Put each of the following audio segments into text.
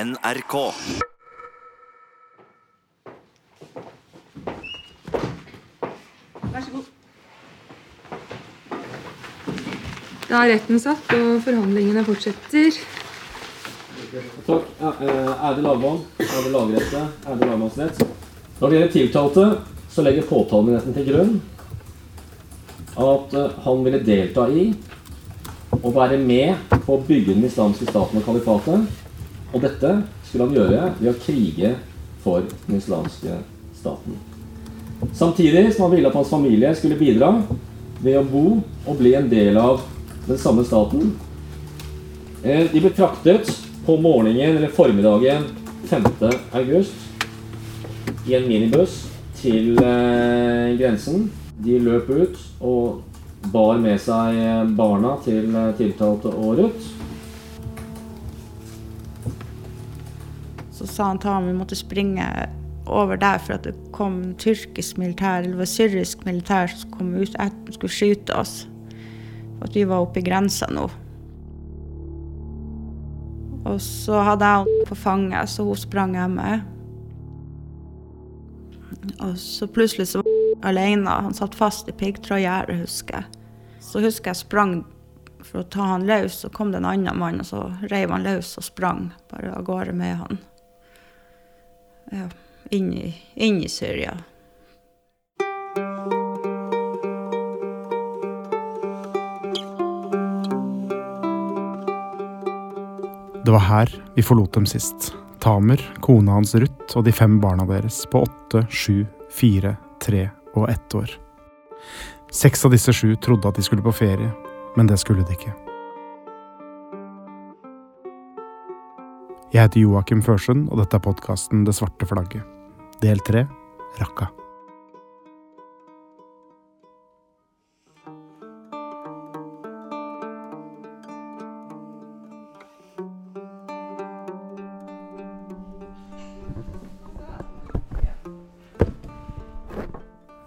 NRK. Vær så god. Da er retten satt, og forhandlingene fortsetter. Takk. er det Ærede lagmann, ærede lagrette, ærede lagmannsrett. Når det gjelder tiltalte, så legger påtalemyndigheten til grunn at eh, han ville delta i og være med på å bygge den islamske staten og kalifatet. Og dette skulle han gjøre ved å krige for den islamske staten. Samtidig som han ville at hans familie skulle bidra ved å bo og bli en del av den samme staten. Eh, De ble fraktet på morgenen eller formiddagen 5. august i en minibuss til eh, grensen. De løp ut og bar med seg barna til eh, tiltalte og Ruth. Sa han til ham vi måtte springe over der for at det kom tyrkisk militær, eller det var syrisk militær som kom ut etter skulle skyte oss. For at vi var oppe i grensa nå. Og så hadde jeg henne på fanget, så hun sprang hjemme. Og så plutselig så var hun alene. Han satt fast i piggtrådgjerdet, husker jeg. Så husker jeg sprang for å ta han løs, så kom det en annen mann, og så reiv han løs og sprang bare av gårde med han. Ja, inn i, Syria. Det var her vi forlot dem sist. Tamer, kona hans Ruth og de fem barna deres på åtte, sju, fire, tre og ett år. Seks av disse sju trodde at de skulle på ferie, men det skulle de ikke. Jeg heter Joakim Førsund, og dette er podkasten Det svarte flagget. Del tre Raqqa.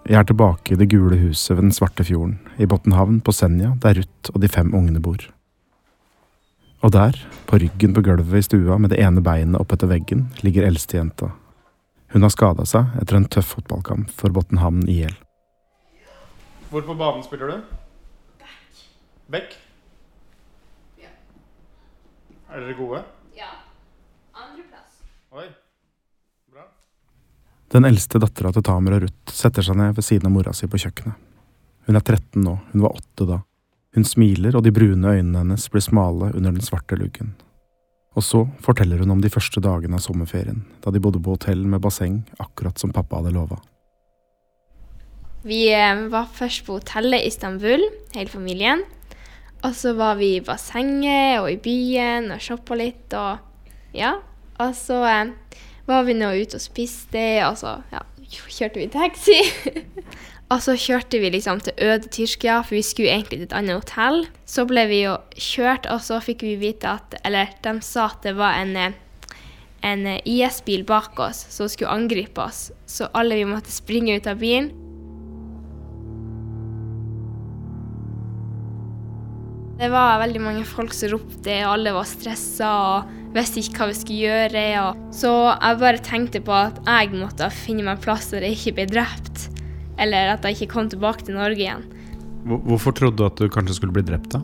Jeg er tilbake i det gule huset ved den svarte fjorden, i Botnhavn på Senja, der Ruth og de fem ungene bor. Og der, på ryggen på gulvet i stua med det ene beinet oppetter veggen, ligger eldstejenta. Hun har skada seg etter en tøff fotballkamp for Botnhavn IL. Hvor på banen spiller du? Back. Back? Ja. Er dere gode? Ja. Andreplass. Oi. Bra. Den eldste dattera til Tamer og Ruth setter seg ned ved siden av mora si på kjøkkenet. Hun er 13 nå, hun var 8 da. Hun smiler, og de brune øynene hennes blir smale under den svarte luggen. Og så forteller hun om de første dagene av sommerferien, da de bodde på hotell med basseng, akkurat som pappa hadde lova. Vi eh, var først på hotellet i Istanbul, hele familien. Og så var vi i bassenget og i byen og shoppa litt og ja. Og så eh, var vi nå ute og spiste, og så ja, kjørte vi taxi. og så kjørte vi liksom til øde Tyrkia, for vi skulle egentlig til et annet hotell. Så ble vi jo kjørt, og så fikk vi vite at Eller de sa at det var en eh, en eh, IS-bil bak oss som skulle angripe oss. Så alle vi måtte springe ut av bilen. Det var veldig mange folk som ropte, og alle var stressa og visste ikke hva vi skulle gjøre. Så jeg bare tenkte på at jeg måtte finne meg en plass der jeg ikke ble drept. Eller at jeg ikke kom tilbake til Norge igjen. Hvorfor trodde du at du kanskje skulle bli drept, da?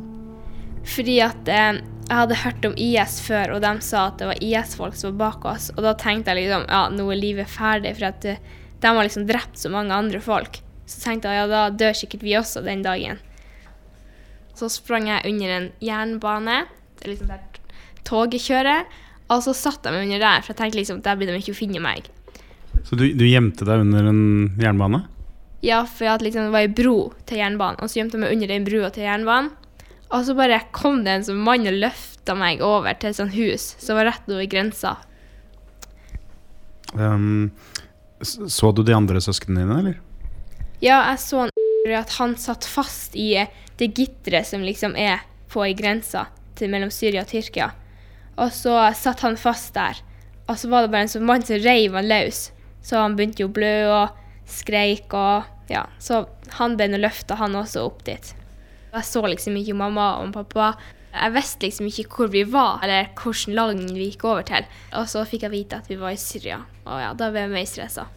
Fordi at eh, jeg hadde hørt om IS før, og de sa at det var IS-folk som var bak oss. Og da tenkte jeg liksom ja, nå er livet ferdig, for at eh, de har liksom drept så mange andre folk. Så tenkte jeg ja, da dør sikkert vi også den dagen. Så sprang jeg under en jernbane, det er liksom der toget kjører, og så satt jeg meg under der, for jeg tenkte liksom der blir de ikke å finne meg. Så du, du gjemte deg under en jernbane? Ja, for at liksom det var ei bro til jernbanen, og så gjemte jeg meg under den brua til jernbanen. Og så bare kom det en sånn mann og løfta meg over til et sånt hus som var rett over grensa. Um, så du de andre søsknene dine, eller? Ja, jeg så han at han satt fast i det gitteret som liksom er på ei grensa mellom Syria og Tyrkia. Og så satt han fast der. Og så var det bare en sånn mann som reiv han løs. Så han begynte jo å blø og skreik og ja. Så han ble løfta, han også, opp dit. Jeg så liksom ikke mamma og pappa. Jeg visste liksom ikke hvor vi var, eller hvilken land vi gikk over til. Og så fikk jeg vite at vi var i Syria, og ja, da ble jeg mer stressa.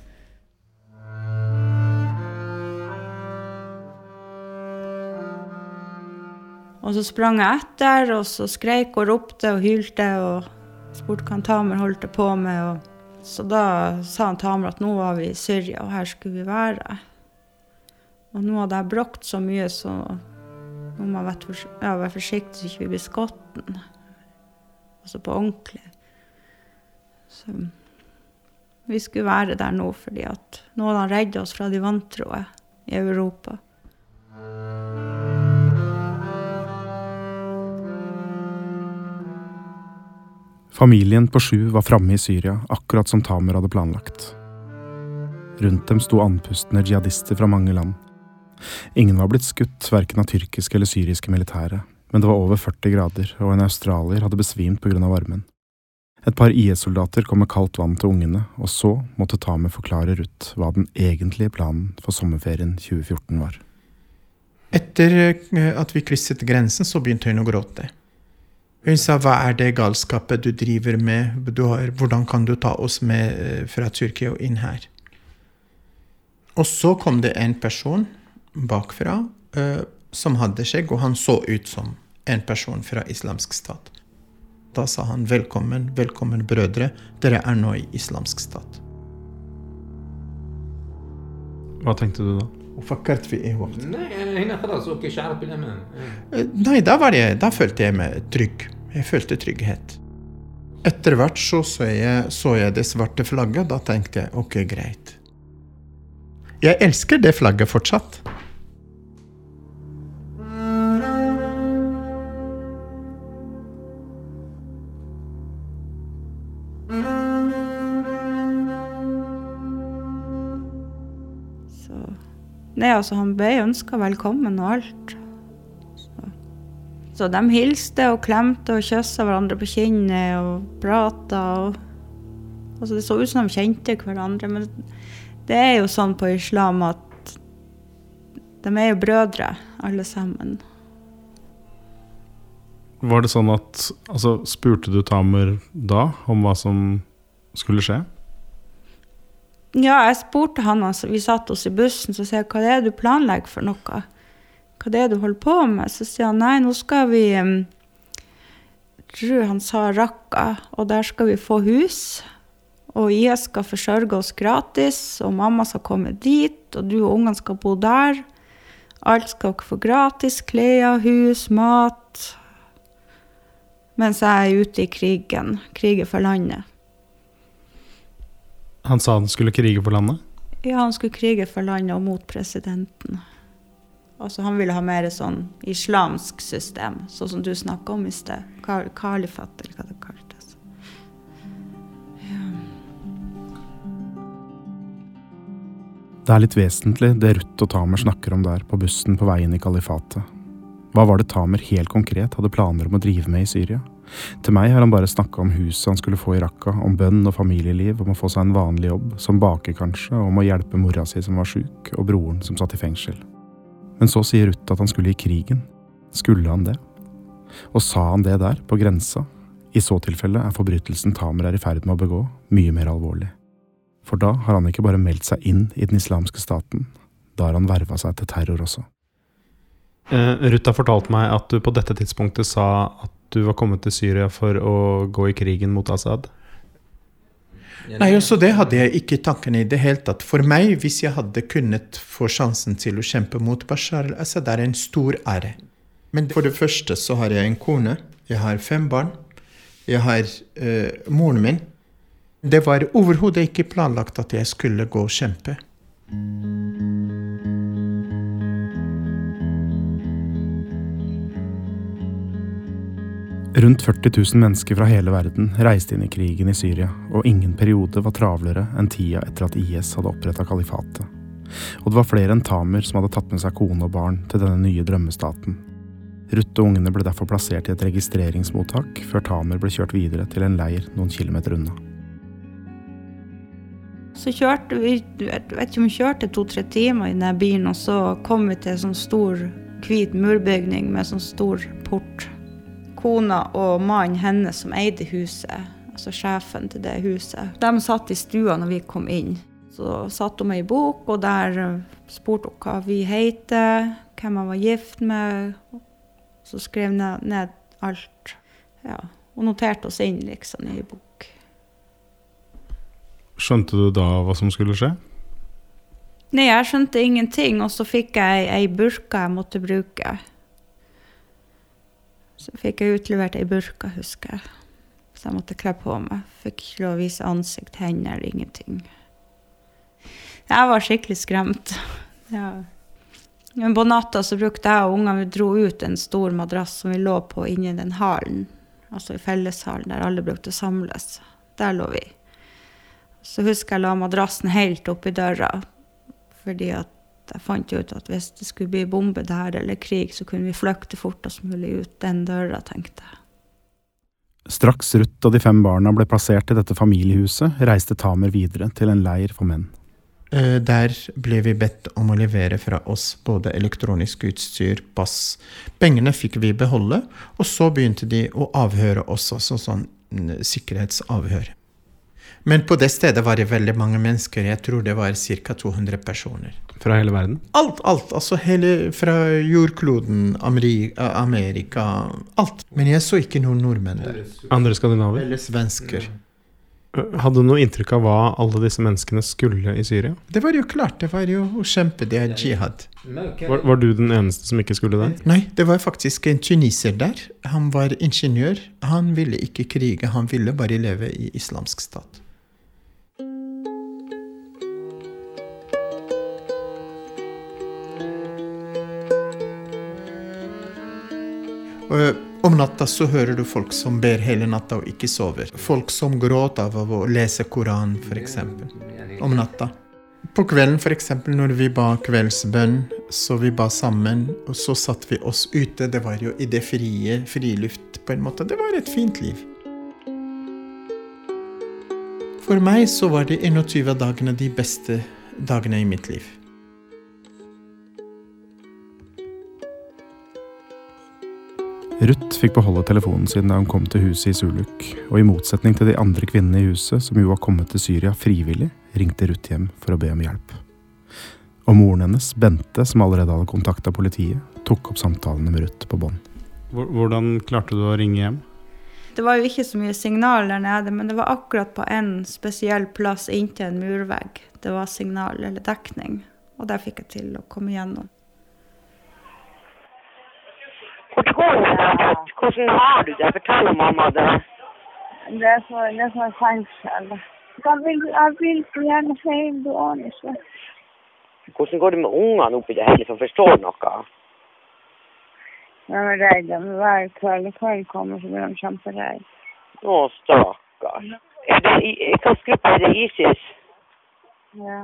Og så sprang jeg etter, og så skreik og ropte og hylte og spurte hva Tamer holdt på med. Og så da sa han Tamer at nå var vi i Syria, og her skulle vi være. Og nå hadde jeg bråkt så mye, så nå må jeg være, forsiktig så ikke vi blir skutt. Altså på ordentlig. Så vi skulle være der nå fordi at nå hadde han redda oss fra de vantroe i Europa. Familien på sju var framme i Syria, akkurat som Tamer hadde planlagt. Rundt dem sto andpustne jihadister fra mange land. Ingen var blitt skutt, verken av tyrkiske eller syriske militære, men det var over 40 grader, og en australier hadde besvimt på grunn av varmen. Et par IS-soldater kom med kaldt vann til ungene, og så måtte Tamer forklare Ruth hva den egentlige planen for sommerferien 2014 var. Etter eh, at vi krysset grensen, så begynte hun å gråte. Hun sa hva er det galskapet du driver med, du har, hvordan kan du ta oss med eh, fra Tyrkia og inn her? Og så kom det en person bakfra uh, som hadde skjegg, og han så ut som en person fra islamsk stat. Da sa han velkommen, velkommen brødre, dere er nå i islamsk stat. Hva tenkte du da? وفكرت في ايه وقت لا هنا خلاص اوكي شعرت بالامان Eh, Nei, da, var jeg, da følte jeg meg trygg. Jeg følte trygghet. Etter hvert så, så, jeg, så jeg det svarte flagget. Da tenkte jeg ok, greit. Jeg elsker det flagget fortsatt. Nei, altså, han ble ønska velkommen og alt. Så. de hilste og klemte og kyssa hverandre på kinnet og prata og Altså, det så ut som de kjente hverandre, men det er jo sånn på islam at de er jo brødre, alle sammen. Var det sånn at Altså, spurte du Tamer da om hva som skulle skje? Ja, jeg spurte han, altså, vi satt oss i bussen, så sier jeg, hva er det du planlegger for noe? Hva er det du holder på med? Så sier han, nei, nå skal vi, um, jeg tror han sa Raqqa, og der skal vi få hus, og IS skal forsørge oss gratis, og mamma skal komme dit, og du og ungene skal bo der. Alt skal dere få gratis, klær, hus, mat. Mens jeg er ute i krigen, kriger for landet. Han sa han skulle krige for landet? Ja, han skulle krige for landet og mot presidenten. Altså, han ville ha mer sånn islamsk system, sånn som du snakka om i sted. Kal kalifat, eller hva det kaltes. Det er litt vesentlig det Ruth og Tamer snakker om der på bussen på veien i kalifatet. Hva var det Tamer helt konkret hadde planer om å drive med i Syria? Til meg har han bare snakka om huset han skulle få i Raqqa, om bønn og familieliv, om å få seg en vanlig jobb, som baker kanskje, og om å hjelpe mora si som var sjuk, og broren som satt i fengsel. Men så sier Ruth at han skulle i krigen. Skulle han det? Og sa han det der, på grensa? I så tilfelle er forbrytelsen Tamer er i ferd med å begå, mye mer alvorlig. For da har han ikke bare meldt seg inn i den islamske staten, da har han verva seg til terror også. Eh, Ruth har fortalt meg at du på dette tidspunktet sa at du var kommet til Syria for å gå i krigen mot Assad. Nei, også det hadde jeg ikke tanken i det hele tatt. For meg, hvis jeg hadde kunnet få sjansen til å kjempe mot Bashar al-Assad, er en stor ære. Men for det første så har jeg en kone, jeg har fem barn, jeg har uh, moren min. Det var overhodet ikke planlagt at jeg skulle gå og kjempe. Rundt 40 000 mennesker fra hele verden reiste inn i krigen i Syria, og ingen periode var travlere enn tida etter at IS hadde oppretta kalifatet. Og det var flere enn Tamer som hadde tatt med seg kone og barn til denne nye drømmestaten. Ruth og ungene ble derfor plassert i et registreringsmottak, før Tamer ble kjørt videre til en leir noen kilometer unna. Så kjørte vi jeg vet ikke om vi kjørte to-tre timer i denne bilen, og så kom vi til en sånn stor, hvit murbygning med sånn stor port. Kona og mannen hennes som eide huset, altså sjefen til det huset, de satt i stua når vi kom inn. Så satt hun med ei bok, og der spurte hun hva vi heter, hvem jeg var gift med. Så skrev hun ned, ned alt. Ja, og noterte oss inn liksom i ei bok. Skjønte du da hva som skulle skje? Nei, jeg skjønte ingenting, og så fikk jeg ei burka jeg måtte bruke. Så fikk jeg utlevert ei burka, husker jeg. Så jeg måtte kle på meg. Fikk ikke lov å vise ansikt, hender, ingenting. Jeg var skikkelig skremt. Ja. Men på natta så brukte jeg og ungene vi dro ut en stor madrass som vi lå på inni den hallen, altså i felleshallen der alle brukte å samles. Der lå vi. Så husker jeg la madrassen helt oppi døra, fordi at jeg fant ut at hvis det skulle bli bombe der eller krig, så kunne vi flykte fortest mulig ut den døra, tenkte jeg. Straks Ruth og de fem barna ble plassert i dette familiehuset, reiste Tamer videre til en leir for menn. Eh, Der ble vi bedt om å levere fra oss både elektronisk utstyr, pass. Pengene fikk vi beholde, og så begynte de å avhøre oss også, sånn mm, sikkerhetsavhør. Men på det stedet var det veldig mange mennesker, jeg tror det var ca. 200 personer. Fra hele verden? Alt, alt. Altså hele fra jordkloden, Amerika, Amerika, alt. Men jeg så ikke noen nordmenn der. Andre skandinaver? Eller svensker. Hadde du noe inntrykk av hva alle disse menneskene skulle i Syria? Det var jo klart, det var jo å kjempe, det er jihad. Var, var du den eneste som ikke skulle der? Nei, det var faktisk en tuniser der. Han var ingeniør. Han ville ikke krige, han ville bare leve i islamsk stat. Om natta så hører du folk som ber hele natta og ikke sover. Folk som gråter av å lese Koranen, f.eks. Om natta. På kvelden, f.eks. når vi ba kveldsbønn, så vi ba sammen, og så satte vi oss ute. Det var jo i det frie, friluft, på en måte. Det var et fint liv. For meg så var de 21 dagene de beste dagene i mitt liv. Fikk beholde telefonen sin da hun kom til huset i Suluk, og i motsetning til de andre kvinnene i huset, som jo var kommet til Syria frivillig, ringte Ruth hjem for å be om hjelp. Og moren hennes, Bente, som allerede hadde kontakta politiet, tok opp samtalene med Ruth på bånd. Hvordan klarte du å ringe hjem? Det var jo ikke så mye signal der nede, men det var akkurat på en spesiell plass inntil en murvegg. Det var signal eller dekning, og der fikk jeg til å komme gjennom. Går? Hvordan har du det? Fortell om mamma det. Det er for, det er for fengsel. Jeg vil, jeg vil så gjerne hjem til Arnesø. Hvordan går det med ungene oppi det hele som forstår noe? De er redde. Men hver kveld når kvelden kommer, så blir de kjemperedde. Å, stakkars. Er det, hvilken gruppe er det ISIS? Ja.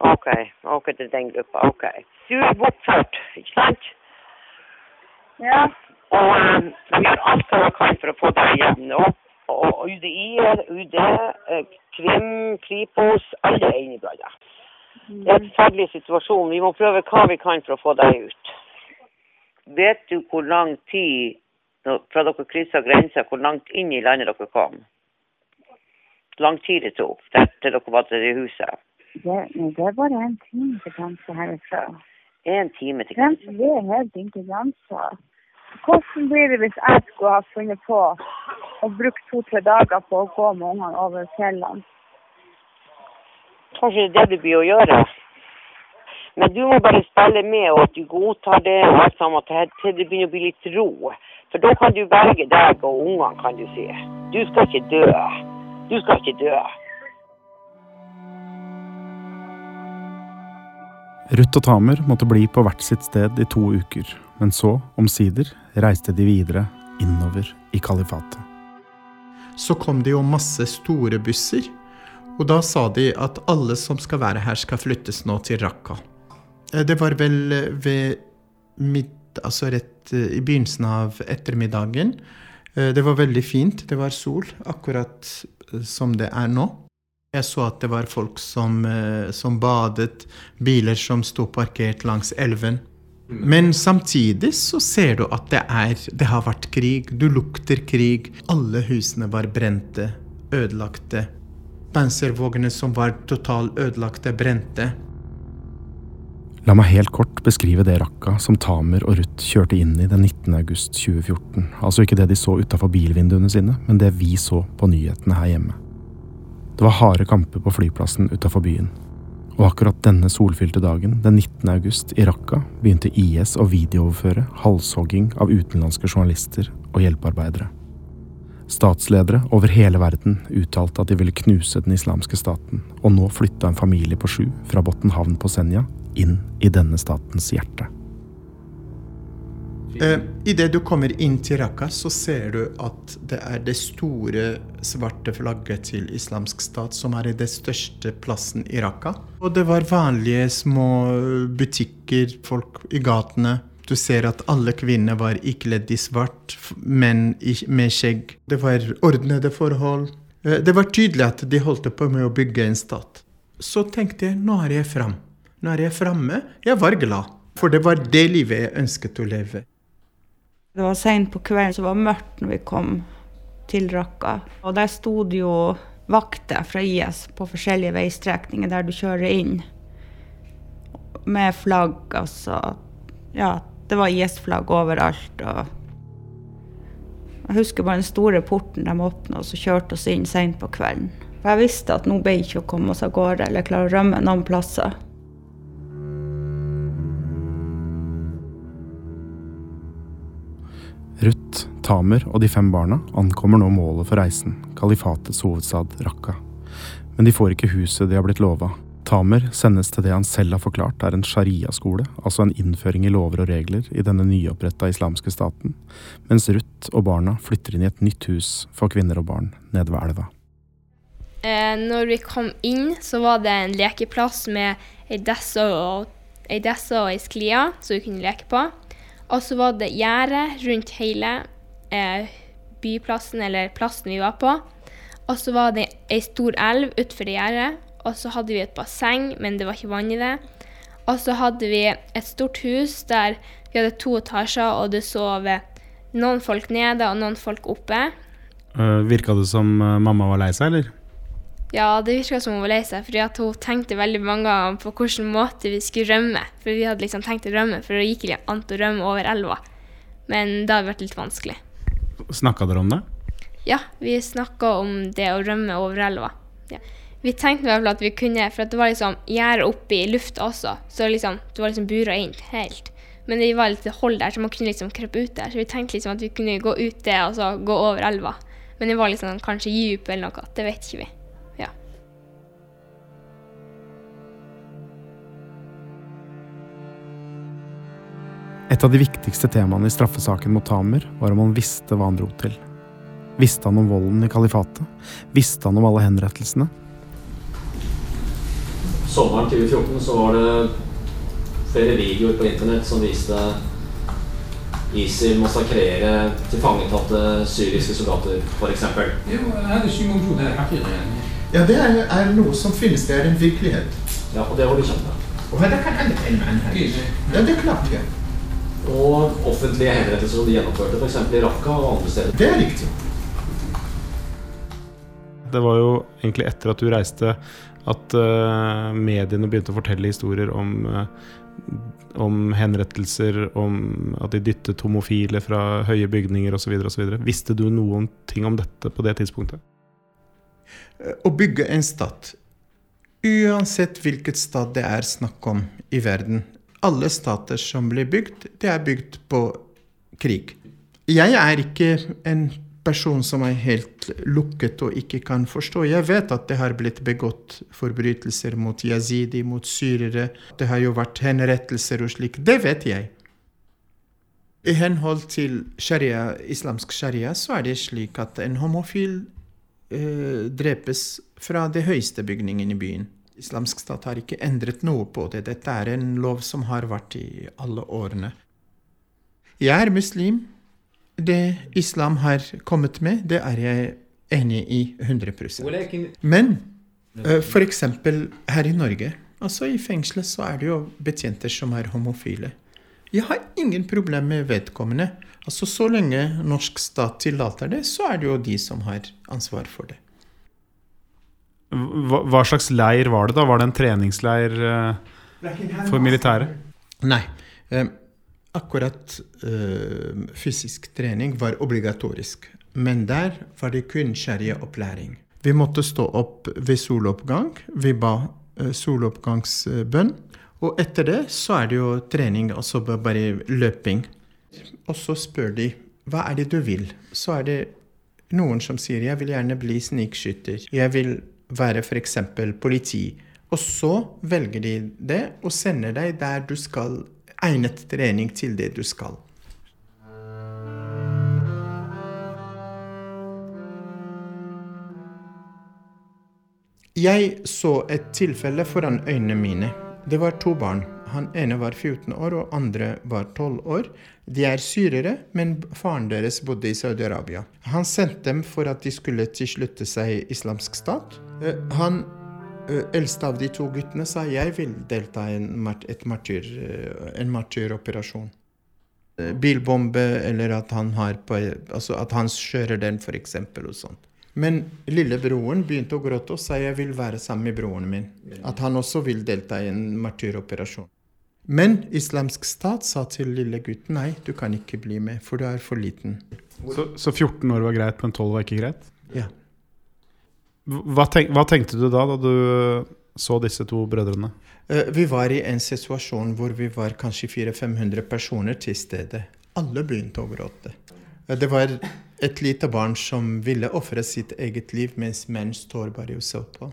Ok, ok, det er den gruppa, ok. Du er bortført, ikke sant? Ja. Og um, vi gjør alt hva vi kan for å få deg hjem nå. Og UDI, UD, eh, Krim, Kripos, alle er inne i bladet. Det er en forferdelig situasjon. Vi må prøve hva vi kan for å få deg ut. Vet du hvor lang tid fra dere kryssa grensa, hvor langt inn i landet dere kom? Lang tid det tok til dere var til det huset? Det, det er bare en time til grensa herfra. En time til Grensa det er helt inntil grensa. Hvordan blir det hvis jeg skulle ha funnet på og brukt to-tre dager på å gå med ungene over fjellene? Kanskje det er det du blir å gjøre. Men du må bare spille med, og at du godtar det og alt sammen til, det begynner å bli litt ro. For da kan du velge deg og ungene, kan du si. Du skal ikke dø. Du skal ikke dø. Ruth og Tamer måtte bli på hvert sitt sted i to uker, men så, omsider, reiste de videre innover i kalifatet. Så kom det jo masse store busser, og da sa de at alle som skal være her, skal flyttes nå til Raqqa. Eh, Det var vel eh, ved midt, altså rett eh, i begynnelsen av ettermiddagen. Det var veldig fint, det var sol, akkurat som det er nå. Jeg så at det var folk som, eh, som badet, biler som sto parkert langs elven. Men samtidig så ser du at det, er, det har vært krig. Du lukter krig. Alle husene var brente, ødelagte. Panservognene som var totalt ødelagte, brente. La meg helt kort beskrive det rakka som Tamer og Ruth kjørte inn i den 19. august 2014. Altså ikke det de så utafor bilvinduene sine, men det vi så på nyhetene her hjemme. Det var harde kamper på flyplassen utafor byen. Og akkurat denne solfylte dagen, den 19. august, i Raqqa, begynte IS å videooverføre halshogging av utenlandske journalister og hjelpearbeidere. Statsledere over hele verden uttalte at de ville knuse den islamske staten, og nå flytta en familie på sju fra Bottenhavn på Senja inn i denne statens hjerte. Eh, Idet du kommer inn til Raqqa, så ser du at det er det store svarte flagget til islamsk stat som er i det største plassen i Raqqa. Og det var vanlige små butikker, folk i gatene. Du ser at alle kvinner var ikledd i svart, men med skjegg. Det var ordnede forhold. Eh, Det var tydelig at de holdt på med å bygge en stat. Så tenkte jeg nå er jeg fram. Nå er jeg framme. Jeg var glad. For det var det livet jeg ønsket å leve. Det var seint på kvelden, så det var mørkt når vi kom til Raqqa. Og der sto det jo vakter fra IS på forskjellige veistrekninger der du kjører inn. Med flagg, altså. Ja, det var IS-flagg overalt. og jeg husker bare den store porten de åpna, og så kjørte oss inn seint på kvelden. For jeg visste at nå ble ikke å komme oss av gårde eller klare å rømme noen plasser. Ruth, Tamer og de fem barna ankommer nå målet for reisen, kalifatets hovedstad Raqqa. Men de får ikke huset de har blitt lova. Tamer sendes til det han selv har forklart er en sharia-skole, altså en innføring i lover og regler i denne nyoppretta islamske staten, mens Ruth og barna flytter inn i et nytt hus for kvinner og barn nede ved elva. Eh, når vi kom inn, så var det en lekeplass med ei desse og, ei sklie som vi kunne leke på. Og så var det gjerde rundt hele eh, byplassen, eller plassen vi var på. Og så var det ei stor elv utenfor gjerdet. Og så hadde vi et basseng, men det var ikke vann i det. Og så hadde vi et stort hus der vi hadde to etasjer, og det sov noen folk nede og noen folk oppe. Uh, virka det som eh, mamma var lei seg, eller? Ja, det virka som hun var lei seg, fordi hun tenkte veldig mange ganger på hvilken måte vi skulle rømme. For vi hadde liksom tenkt å rømme, for det gikk ikke an å rømme over elva. Men det hadde vært litt vanskelig. Snakka dere om det? Ja, vi snakka om det å rømme over elva. Ja. Vi tenkte i hvert fall at vi kunne, for det var liksom gjerde oppe i lufta også, så liksom, det var liksom bura inn helt. Men det var litt hold der, så man kunne liksom krype ut der. Så vi tenkte liksom at vi kunne gå ut det og så gå over elva. Men det var liksom kanskje dyp eller noe, det vet ikke vi. Et av de viktigste temaene i straffesaken mot Tamer var om han visste hva han dro til. Visste han om volden i kalifatet? Visste han om alle henrettelsene? Sommeren 2014 så var det flere videoer på internett som viste ISIL massakrere tilfangetatte syriske soldater, f.eks. Ja, det er, er, noe som finnes. Det er en virkelighet. Ja, og det var du kjent med. Ja, det er klart. Ja. Og offentlige henrettelser som de gjennomførte, f.eks. i Raqqa og andre steder. Det er riktig. Det var jo egentlig etter at du reiste at uh, mediene begynte å fortelle historier om, uh, om henrettelser, om at de dyttet homofile fra høye bygninger osv. Visste du noen ting om dette på det tidspunktet? Å bygge en stat, uansett hvilket stat det er snakk om i verden Alle stater som blir bygd, det er bygd på krig. Jeg er ikke en person som er helt lukket og ikke kan forstå. Jeg vet at det har blitt begått forbrytelser mot yazidi, mot syrere. Det har jo vært henrettelser og slik. Det vet jeg. I henhold til sharia, islamsk sharia så er det slik at en homofil eh, drepes fra det høyeste bygningen i byen. Islamsk stat har ikke endret noe på det. Dette er en lov som har vært i alle årene. Jeg er muslim. Det islam har kommet med, det er jeg enig i 100% Men uh, f.eks. her i Norge, altså i fengselet, så er det jo betjenter som er homofile. Jeg har ingen problem med vedkommende. Altså Så lenge norsk stat tillater det, så er det jo de som har ansvar for det. Hva, hva slags leir var det, da? Var det en treningsleir eh, for militæret? Nei. Eh, akkurat eh, fysisk trening var obligatorisk. Men der var det kun sharia-opplæring. Vi måtte stå opp ved soloppgang. Vi ba eh, soloppgangsbønn. Og etter det så er det jo trening, altså bare løping. Og så spør de hva er det du vil. Så er det noen som sier jeg vil gjerne bli snikskytter. Jeg vil være f.eks. politi. Og så velger de det og sender deg der du skal. Egnet trening til det du skal. Jeg så et tilfelle foran øynene mine. Det var to barn. Han ene var 14 år, og andre var 12 år. De er syrere, men faren deres bodde i Saudi-Arabia. Han sendte dem for at de skulle tilslutte seg islamsk stat. Eh, Han eh, eldste av de to guttene sa jeg vil delta i martyr, eh, en martyroperasjon. Bilbombe, eller at han, har på, altså at han kjører den, f.eks. og sånt. Men lillebroren begynte å gråte og sa jeg vil være sammen med broren min. At han også vil delta i en martyroperasjon. Men Islamsk stat sa til lille gutten nei, du kan ikke bli med, for du er for liten. Så, så 14 år var greit, men 12 var ikke greit? Ja. Hva, tenk, hva tenkte du da, da du så disse to brødrene? Eh, Vi var i en situasjon hvor vi var kanskje 400-500 personer til stede. Alle begynte å gråte. Eh, Det var et lite barn som ville ofre sitt eget liv, mens menn står bare og så på.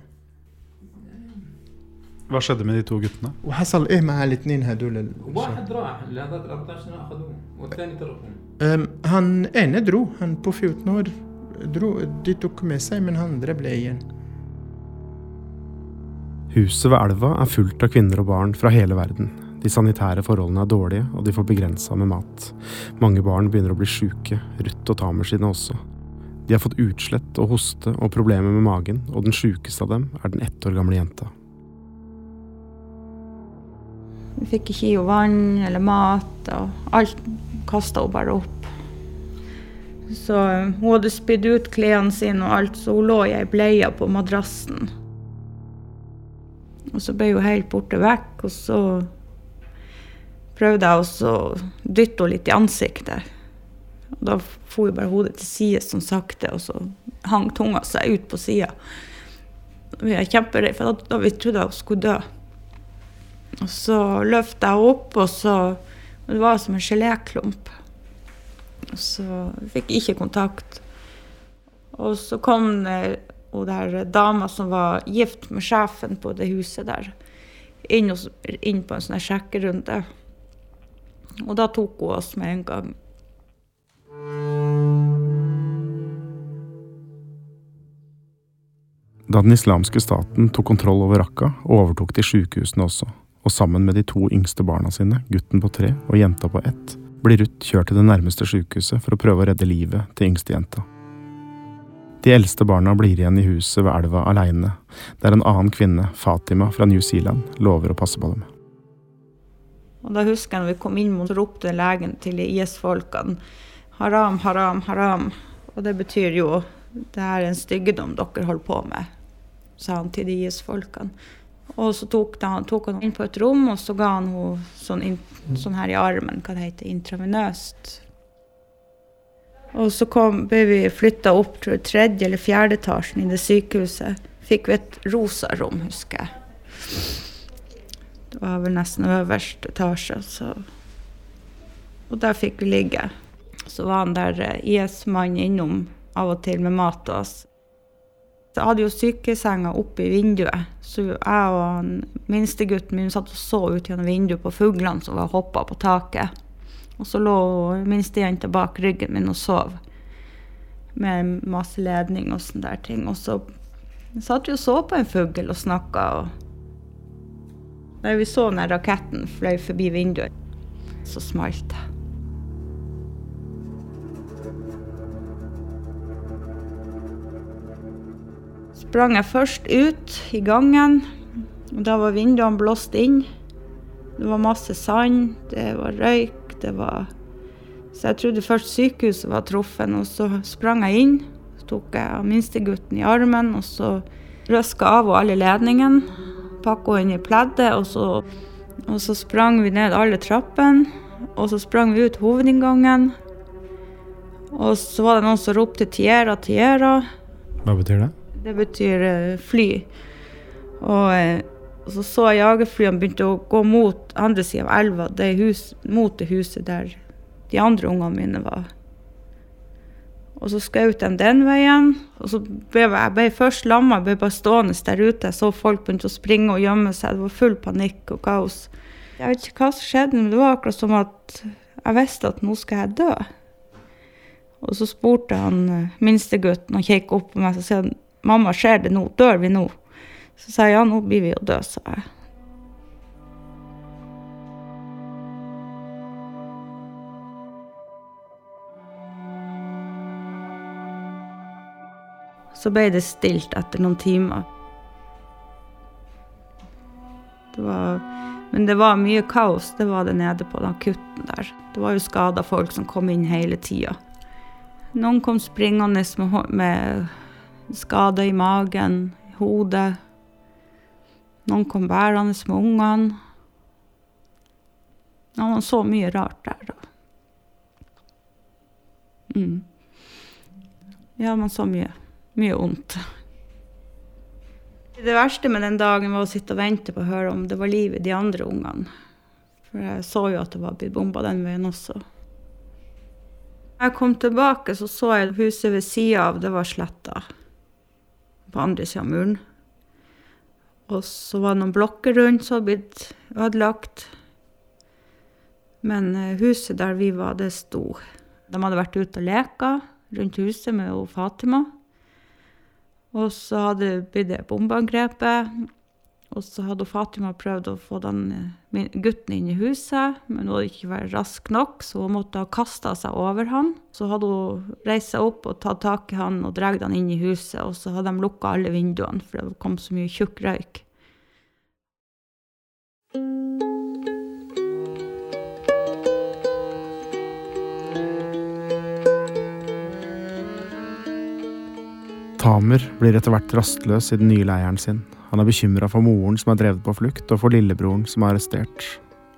Hva skjedde med de to guttene? وحصل ايه مع الاثنين هدول ال- واحد راح اللي هذاك 14 سنه اخذوه والثاني تركوه Um, han ene dro, han på 14 år dro, de tok med seg, men han andre ble igjen. Huset ved elva er fullt av kvinner og barn fra hele verden. De sanitære forholdene er dårlige, og de får begrensa med mat. Mange barn begynner å bli sjuke, Ruth og Tamer sine også. De har fått utslett og hoste og problemer med magen, og den sjukeste av dem er den ett år gamle jenta. Vi fikk ikke i henne vann eller mat, og alt kasta hun bare opp. Så eh, hun hadde spydd ut klærne sine og alt, så hun lå i ei bleie på madrassen. Og så ble hun helt borte vekk, og så prøvde jeg å dytte henne litt i ansiktet. Og da for hun bare hodet til side sånn sakte, og så hang tunga seg ut på sida. Vi er kjemperedde, for da, da vi trodde hun skulle dø. Og så løfta jeg henne opp, og så Det var som en geléklump. Så fikk jeg ikke kontakt. Og så kom det hun der dama som var gift med sjefen på det huset der, inn, hos, inn på en sånn sjekkerunde. Og da tok hun oss med en gang. Da den islamske staten tok kontroll over Raqqa, overtok de sykehusene også, og sammen med de to yngste barna sine, gutten på tre og jenta på ett, blir Ruth kjørt til det nærmeste sykehuset for å prøve å redde livet til yngstejenta. De eldste barna blir igjen i huset ved elva aleine, der en annen kvinne, Fatima fra New Zealand, lover å passe på dem. Og da husker jeg når vi kom inn, mot ropte legen til IS-folkene haram, haram, haram. Og det betyr jo det er en styggedom dere holder på med, sa han til de IS-folkene. Og så tok, da, tok han inn på et rom, og så ga han henne sånn, sånn her i armen, hva det heter, intravenøst. Og så kom, ble vi flytta opp til tredje eller fjerde etasjen i det sykehuset. Fikk vi et rosa rom, husker jeg. Det var vel nesten øverste etasje. Så. Og der fikk vi ligge. Så var han der eh, IS-mannen innom av og til med mat til oss. Jeg hadde jo sykesenga oppe i vinduet, så jeg og minstegutten min satt og så ut gjennom vinduet på fuglene som var hoppa på taket. Og så lå minstejenta bak ryggen min og sov med masse ledning og sånne der ting. Og så satt vi og så på en fugl og snakka. Og da vi så den raketten fløy forbi vinduet, så smalt det. Sprang jeg først ut i gangen, da var vinduene blåst inn. Det var masse sand, det var røyk, det var Så jeg trodde først sykehuset var truffet, og så sprang jeg inn. Så tok jeg minstegutten i armen, og så røska av henne alle ledningene. Pakka henne i pleddet, og så, og så sprang vi ned alle trappene. Og så sprang vi ut hovedinngangen. Og så var det noen som ropte 'Tiera, Tiera'. Hva betyr det? Det betyr eh, fly. Og, eh, og så så jeg jagerflyene begynte å gå mot andre sida av elva, det hus, mot det huset der de andre ungene mine var. Og så skjøt de den veien. Og så ble jeg, jeg ble først lamma, jeg ble bare stående der ute. Jeg så folk begynte å springe og gjemme seg. Det var full panikk og kaos. Jeg vet ikke hva som skjedde, men det var akkurat som at jeg visste at nå skal jeg dø. Og så spurte han eh, minstegutten og kikket opp på meg og sa mamma, skjer det nå? Dør vi nå? Så sa jeg ja, nå blir vi jo døde, sa jeg. Så ble det stilt etter noen timer. Det var, men det var mye kaos, det var det nede på den akutten der. Det var jo skada folk som kom inn hele tida. Noen kom springende med, med skader i magen, i hodet. Noen kom bærende med ungene. Man så mye rart der, da. Mm. Ja, man så mye. Mye vondt. Det verste med den dagen var å sitte og vente på å høre om det var liv i de andre ungene. For jeg så jo at det var blitt bomba den veien også. Jeg kom tilbake, så så jeg huset ved sida av, det var sletta. På andre sida av muren. Og så var det noen blokker rundt som hadde blitt ødelagt. Men eh, huset der vi var, det sto. De hadde vært ute og leka rundt huset med Fatima. Og så hadde det blitt bombeangrepet. Og så hadde Fatima prøvd å få den eh, gutten inn i huset, men hun hadde ikke vært rask nok, så hun måtte ha kasta seg over han. Så hadde hun reist seg opp og tatt tak i han og dratt han inn i huset, og så hadde de lukka alle vinduene, for det kom så mye tjukk røyk. Tamer blir etter hvert rastløs i den nye leiren sin. Han er bekymra for moren som er drevet på flukt, og for lillebroren som er arrestert.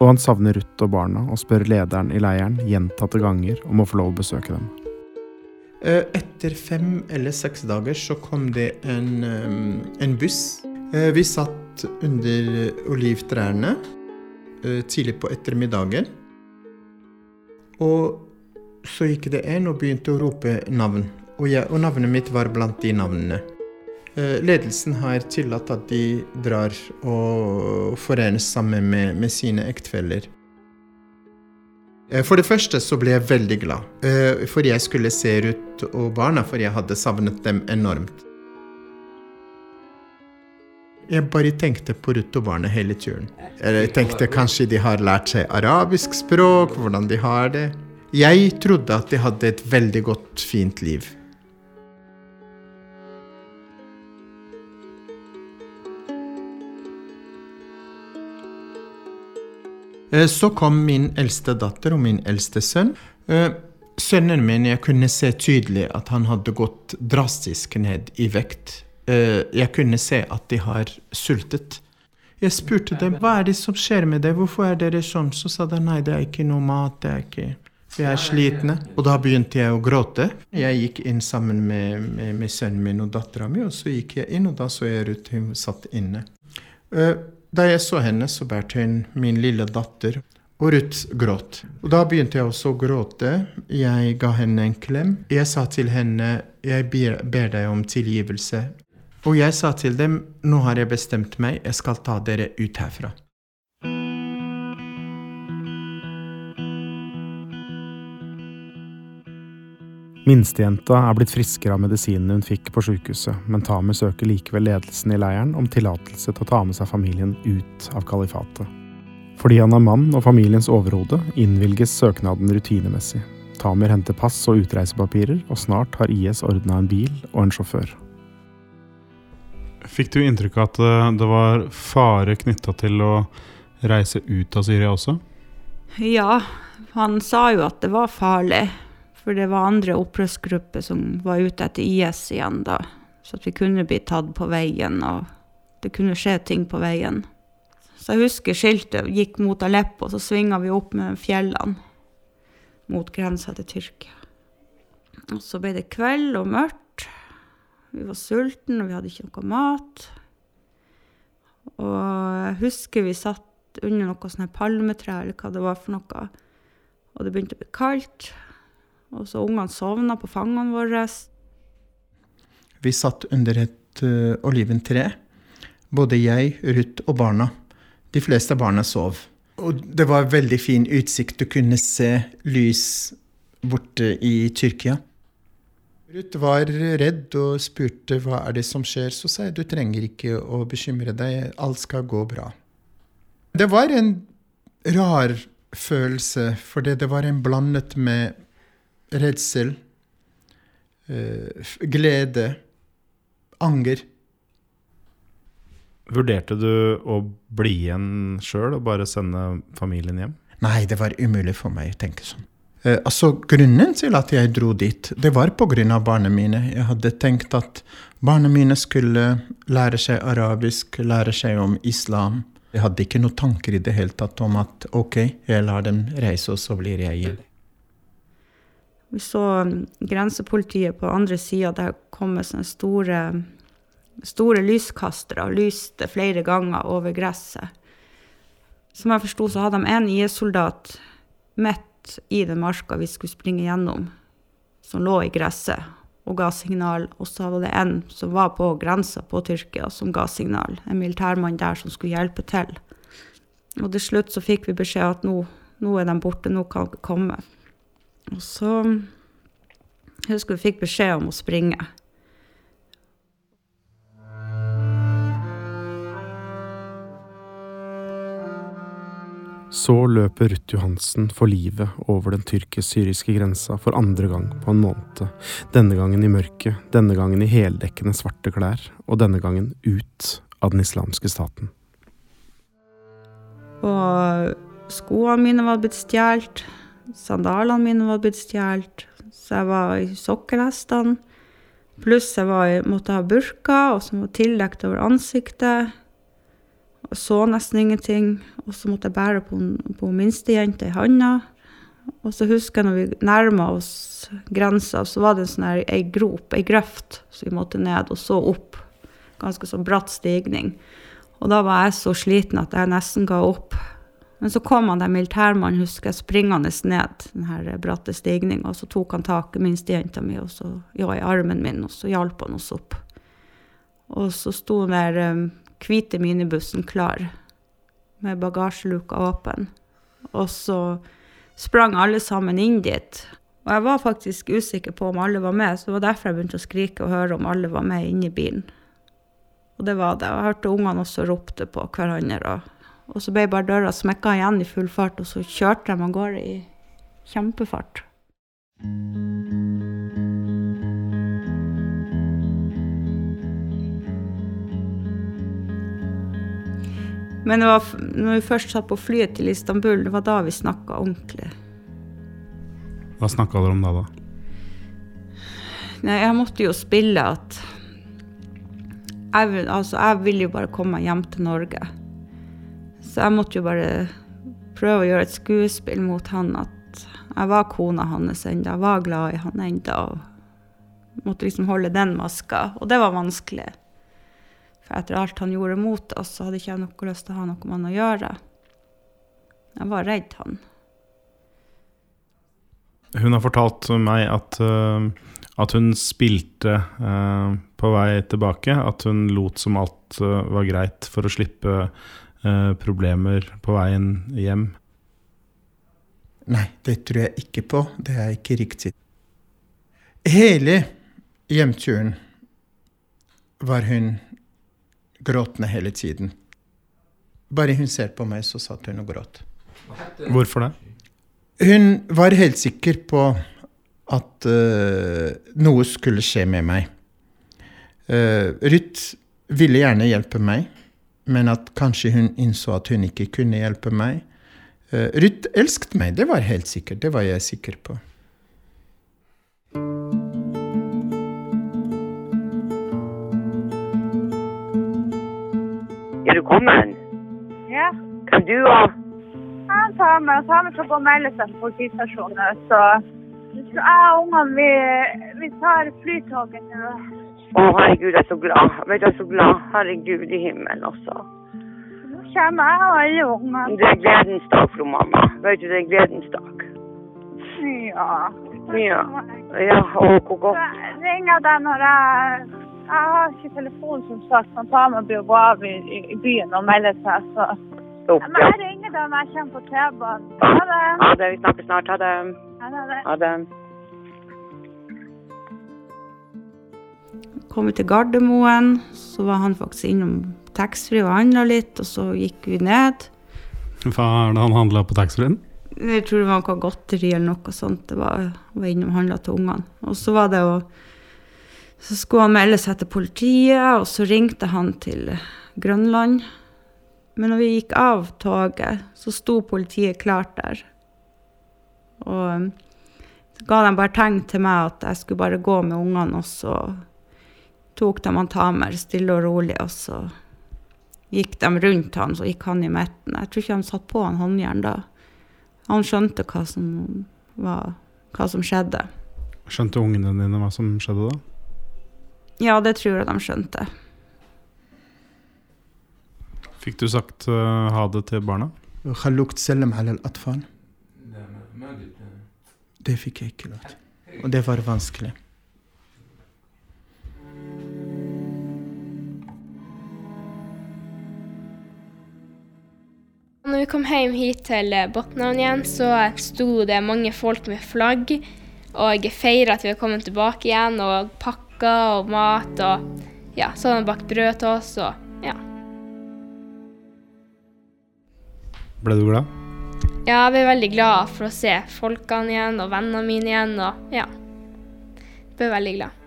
Og han savner Ruth og barna, og spør lederen i leiren gjentatte ganger om å få lov å besøke dem. Eh, Etter fem eller seks dager så kom det en, eh, en buss. Eh, Vi satt under olivtrærne tidlig på ettermiddagen. Og så gikk det en og begynte å rope navn. Og, jeg, og navnet mitt var blant de navnene. Eh, Ledelsen har tillatt at de drar og forenes sammen med, med sine ektefeller. Eh, For det første så ble jeg veldig glad, for jeg skulle se Ruth og barna, for jeg hadde savnet dem enormt. Jeg bare tenkte på Ruth og barna hele turen. Jeg tenkte kanskje de har lært seg arabisk språk, hvordan de har det. Jeg trodde at de hadde et veldig godt, fint liv. Så kom min eldste datter og min eldste sønn. Eh, Sønnen min, jeg kunne se tydelig at han hadde gått drastisk ned i vekt. Eh, Jeg kunne se at de har sultet. Jeg spurte dem hva er det som skjer med deg, hvorfor er dere sånn? Så sa de nei, det er ikke noe mat, det er ikke Vi er slitne. Og da begynte jeg å gråte. Jeg gikk inn sammen med, med, med sønnen min og dattera mi, og så gikk jeg inn, og da så jeg Ruth, hun satt inne. Eh, Da jeg så henne, så bærte hun min lille datter, og Ruth gråt. Og da begynte jeg også å gråte. Jeg ga henne en klem. Jeg sa til henne, jeg ber, deg om tilgivelse. Og jeg sa til dem, nå har jeg bestemt meg, jeg skal ta dere ut herfra. Minstejenta er blitt friskere av medisinene hun fikk på sykehuset, men Tamer søker likevel ledelsen i leiren om tillatelse til å ta med seg familien ut av kalifatet. Fordi han er mann og familiens overhode, innvilges søknaden rutinemessig. Tamer henter pass og utreisepapirer, og snart har IS ordna en bil og en sjåfør. Fikk du inntrykk av at eh, det var fare knytta til å reise ut av Syria også? Ja, han sa jo at det var farlig. For det var andre opprørsgrupper som var ute etter IS igjen da. Så at vi kunne bli tatt på veien, og det kunne skje ting på veien. Så jeg husker skiltet gikk mot Aleppo, og så svinga vi opp med fjellene mot grensa til Tyrkia. Og så ble det kveld og mørkt. Vi var sultne, og vi hadde ikke noe mat. Og jeg husker vi satt under noe sånn palmetre, eller hva det var for noe. Og det begynte å bli kaldt. Og så ungene sovna på fangene våre. Vi satt under et uh, oliventre, både jeg, Ruth og barna. De fleste barna sov. Og det var veldig fin utsikt. Du kunne se lys borte i Tyrkia. Ruth var redd og spurte hva er det som skjer. Så sa jeg du trenger ikke å bekymre deg, alt skal gå bra. Det var en rar følelse, for det var en blandet med redsel, uh, glede, anger. Vurderte du å bli igjen sjøl og bare sende familien hjem? Nei, det var umulig for meg å tenke sånn. Uh, altså, Grunnen til at jeg dro dit, det var pga. barna mine. Jeg hadde tenkt at barna mine skulle lære seg arabisk, lære seg om islam. Jeg hadde ikke noen tanker i det hele tatt om at ok, jeg lar dem reise, og så blir jeg igjen. Vi så grensepolitiet på andre sida. Der kom med sånne store, store lyskastere og lyste flere ganger over gresset. Som jeg forsto, så hadde de en IS-soldat midt i den marka vi skulle springe gjennom, som lå i gresset og ga signal. Og så var det en som var på grensa på Tyrkia, som ga signal. En militærmann der som skulle hjelpe til. Og til slutt så fikk vi beskjed at nå, nå er de borte, nå kan de ikke komme. Og så jeg husker vi fikk beskjed om å springe. Så løper Ruth Johansen for livet over den tyrkisk-syriske grensa for andre gang på en måned. Denne gangen i mørket, denne gangen i heldekkende svarte klær, og denne gangen ut av den islamske staten. Og skoene mine var blitt stjålet. Sandalene mine var blitt stjålet. Så jeg var i sokkelhestene. Pluss jeg var, måtte ha burka, og som var tildekt over ansiktet. Og så nesten ingenting. Og så måtte jeg bære på, på minstejenta i handa. Og så husker jeg når vi nærma oss grensa, så var det en sånn her, ei grop, ei grøft, så vi måtte ned og så opp. Ganske sånn bratt stigning. Og da var jeg så sliten at jeg nesten ga opp. Men så kom han der militærmannen, husker jeg, springende ned den bratte stigninga, og så tok han tak i minstejenta mi og så, ja, i armen min, og så hjalp han oss opp. Og så sto den der um, hvite minibussen klar, med bagasjeluka åpen. Og så sprang alle sammen inn dit. Og jeg var faktisk usikker på om alle var med, så det var derfor jeg begynte å skrike og høre om alle var med inni bilen. Og det var det. Og jeg hørte ungene også ropte på hverandre. og og så ble bare døra smekka igjen i full fart, og så kjørte de av gårde i kjempefart. Men det var, når vi først satt på flyet til Istanbul, det var da vi snakka ordentlig. Hva snakka dere om da, da? Nei, jeg måtte jo spille at jeg, altså, jeg ville jo bare komme hjem til Norge. Så jeg måtte jo bare prøve å gjøre et skuespill mot han at jeg var kona hans ennå, jeg var glad i han ennå. Og måtte liksom holde den maska. Og det var vanskelig. For etter alt han gjorde mot oss, så hadde ikke jeg noe lyst til å ha noe med han å gjøre. Jeg var redd han. Hun har fortalt meg at, uh, at hun spilte uh, på vei tilbake. At hun lot som alt uh, var greit for å slippe problemer på veien hjem. Nei, det tror jeg ikke på. Det er ikke riktig. Hele hjemturen var hun gråtende hele tiden. Bare hun ser på meg, så satt hun og gråt. Hvorfor det? Hun var helt sikker på at uh, noe skulle skje med meg. Uh, Ruth ville gjerne hjelpe meg, men at kanskje hun innså at hun ikke kunne hjelpe meg. Eh, Ruth elsket meg, det var helt sikkert. Det var jeg sikker på. Er du kommet? Ja. Kan du òg? Han tar med, og tar med til å gå og melde seg på politistasjonen. Så jeg og ungene, vi, vi tar flytoget nå. Å, herregud, jeg er så glad. Vet du, jeg er så glad. Herregud i himmelen også. Nå kommer jeg alle ungene. Det er gledens dag, fru mamma. Vet du, det er gledens dag. Ja. Ja. Ja, å, hvor godt. Ringer deg når jeg Jeg har ikke telefon, som sagt. Man tar med og gå av i, i, byen og melde seg. Så Stopp, Men jeg ringer deg når jeg kommer på T-banen. Ha det. Ha det. Vi snakkes snart. Ha det. Ha det. Ha det. Kom vi til Gardermoen, så var han faktisk innom taxfree og handla litt, og så gikk vi ned. Hva er det han handla på taxfree-en? Jeg tror det var noe godteri eller noe sånt. Det var, var innom og handla til ungene. Og så var det å Så skulle han melde seg til politiet, og så ringte han til Grønland. Men når vi gikk av toget, så sto politiet klart der. Og så ga de bare tegn til meg at jeg skulle bare gå med ungene, og så tok de han Tamer stille og rolig, og så gikk de rundt han, så gikk han i midten. Jeg tror ikke han satt på han håndjern da. Han skjønte hva som, var, hva som skjedde. Skjønte ungene dine hva som skjedde da? Ja, det tror jeg de skjønte. Fikk du sagt uh, ha det til barna? Det fikk jeg ikke lov til. Og det var vanskelig. Vi kom hjem hit til Botnhavn igjen, så sto det mange folk med flagg og feira at vi var kommet tilbake igjen, og pakka og mat og ja, så hadde de bakt brød til oss og ja. Ble du glad? Ja, jeg ble veldig glad for å se folkene igjen og vennene mine igjen og ja. Ble veldig glad.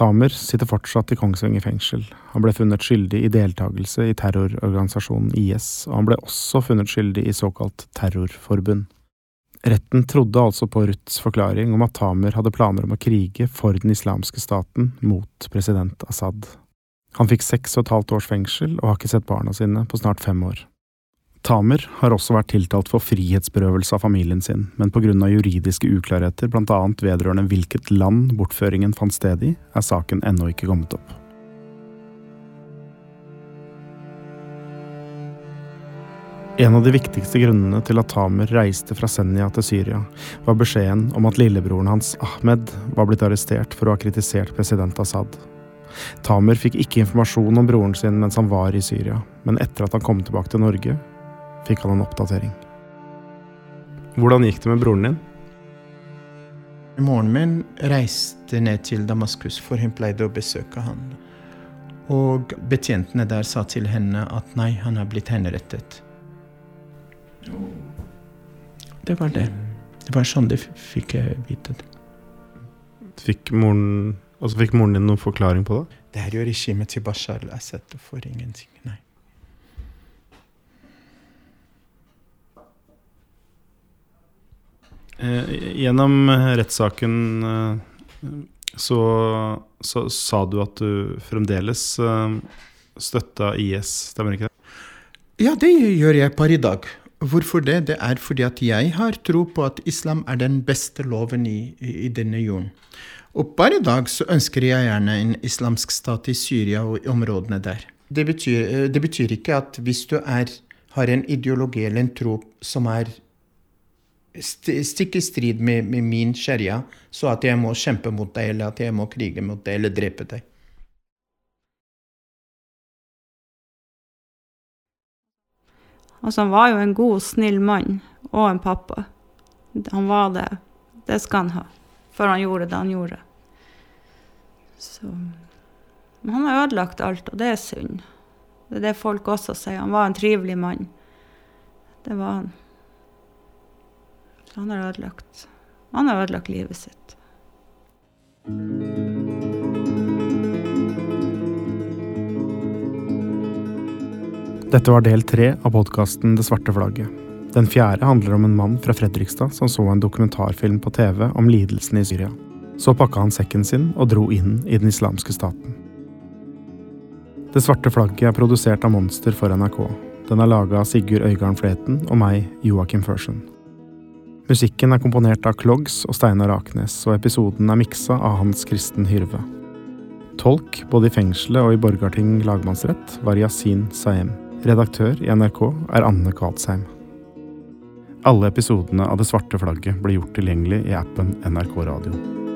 Tamer sitter fortsatt i Kongsvinger fengsel. Han ble funnet skyldig i deltakelse i terrororganisasjonen IS, og han ble også funnet skyldig i såkalt terrorforbund. Retten trodde altså på Ruths forklaring om at Tamer hadde planer om å krige for den islamske staten mot president Assad. Han fikk seks og et halvt års fengsel og har ikke sett barna sine på snart fem år. Tamer har også vært tiltalt for frihetsberøvelse av familien sin, men av juridiske uklarheter, annet vedrørende hvilket land bortføringen fant sted i, er saken ennå ikke kommet opp. En av de viktigste grunnene til at Tamer reiste fra Senja til Syria, var beskjeden om at lillebroren hans, Ahmed, var blitt arrestert for å ha kritisert president Assad. Tamer fikk ikke informasjon om broren sin mens han var i Syria, men etter at han kom tilbake til Norge, fikk han en oppdatering. Hvordan gikk det med broren din? Moren min reiste ned til Damaskus, for hun pleide å besøke han. Og betjentene der sa til henne at nei, han har blitt henrettet. Det var det. Det var sånn de fikk jeg vite det. Fikk moren, altså fikk moren din noen forklaring på det? Det er jo regimet til Bashar al-Assad for ingenting. Nei. Gjennom eh, rettssaken eh, så, så sa du at du fremdeles eh, støtta IS, stemmer ikke det? Ja, det gjør jeg per i dag. Hvorfor det? Det er fordi at jeg har tro på at islam er den beste loven i, i, denne jorden. Og per i dag så ønsker jeg gjerne en islamsk stat i Syria og i områdene der. Det betyr, det betyr ikke at hvis du er, har en ideologi eller en tro som er stikk i strid med, med min sharia, så at jeg må kjempe mot deg, eller at jeg må krige mot deg, eller drepe deg. Altså, han var jo en god, snill mann, og en pappa. Han var det. Det skal han ha. For han gjorde det han gjorde. Så Men han har ødelagt alt, og det er synd. Det er det folk også sier. Han var en trivelig mann. Det var han. Så han har ødelagt Han har ødelagt livet sitt. Dette var del tre av podkasten Det svarte flagget. Den fjerde handler om en mann fra Fredrikstad som så en dokumentarfilm på TV om lidelsene i Syria. Så pakka han sekken sin og dro inn i den islamske staten. Det svarte flagget er produsert av Monster for NRK. Den er laga av Sigurd Øygarden Fleten og meg, Joakim Førsund. Musikken er komponert av Klogs og Steinar Aknes, og episoden er miksa av Hans Kristen Hyrve. Tolk både i fengselet og i Borgarting lagmannsrett var Yasin Saem. Redaktør i NRK er Anne Kvadsheim. Alle episodene av Det svarte flagget ble gjort tilgjengelig i appen NRK Radio.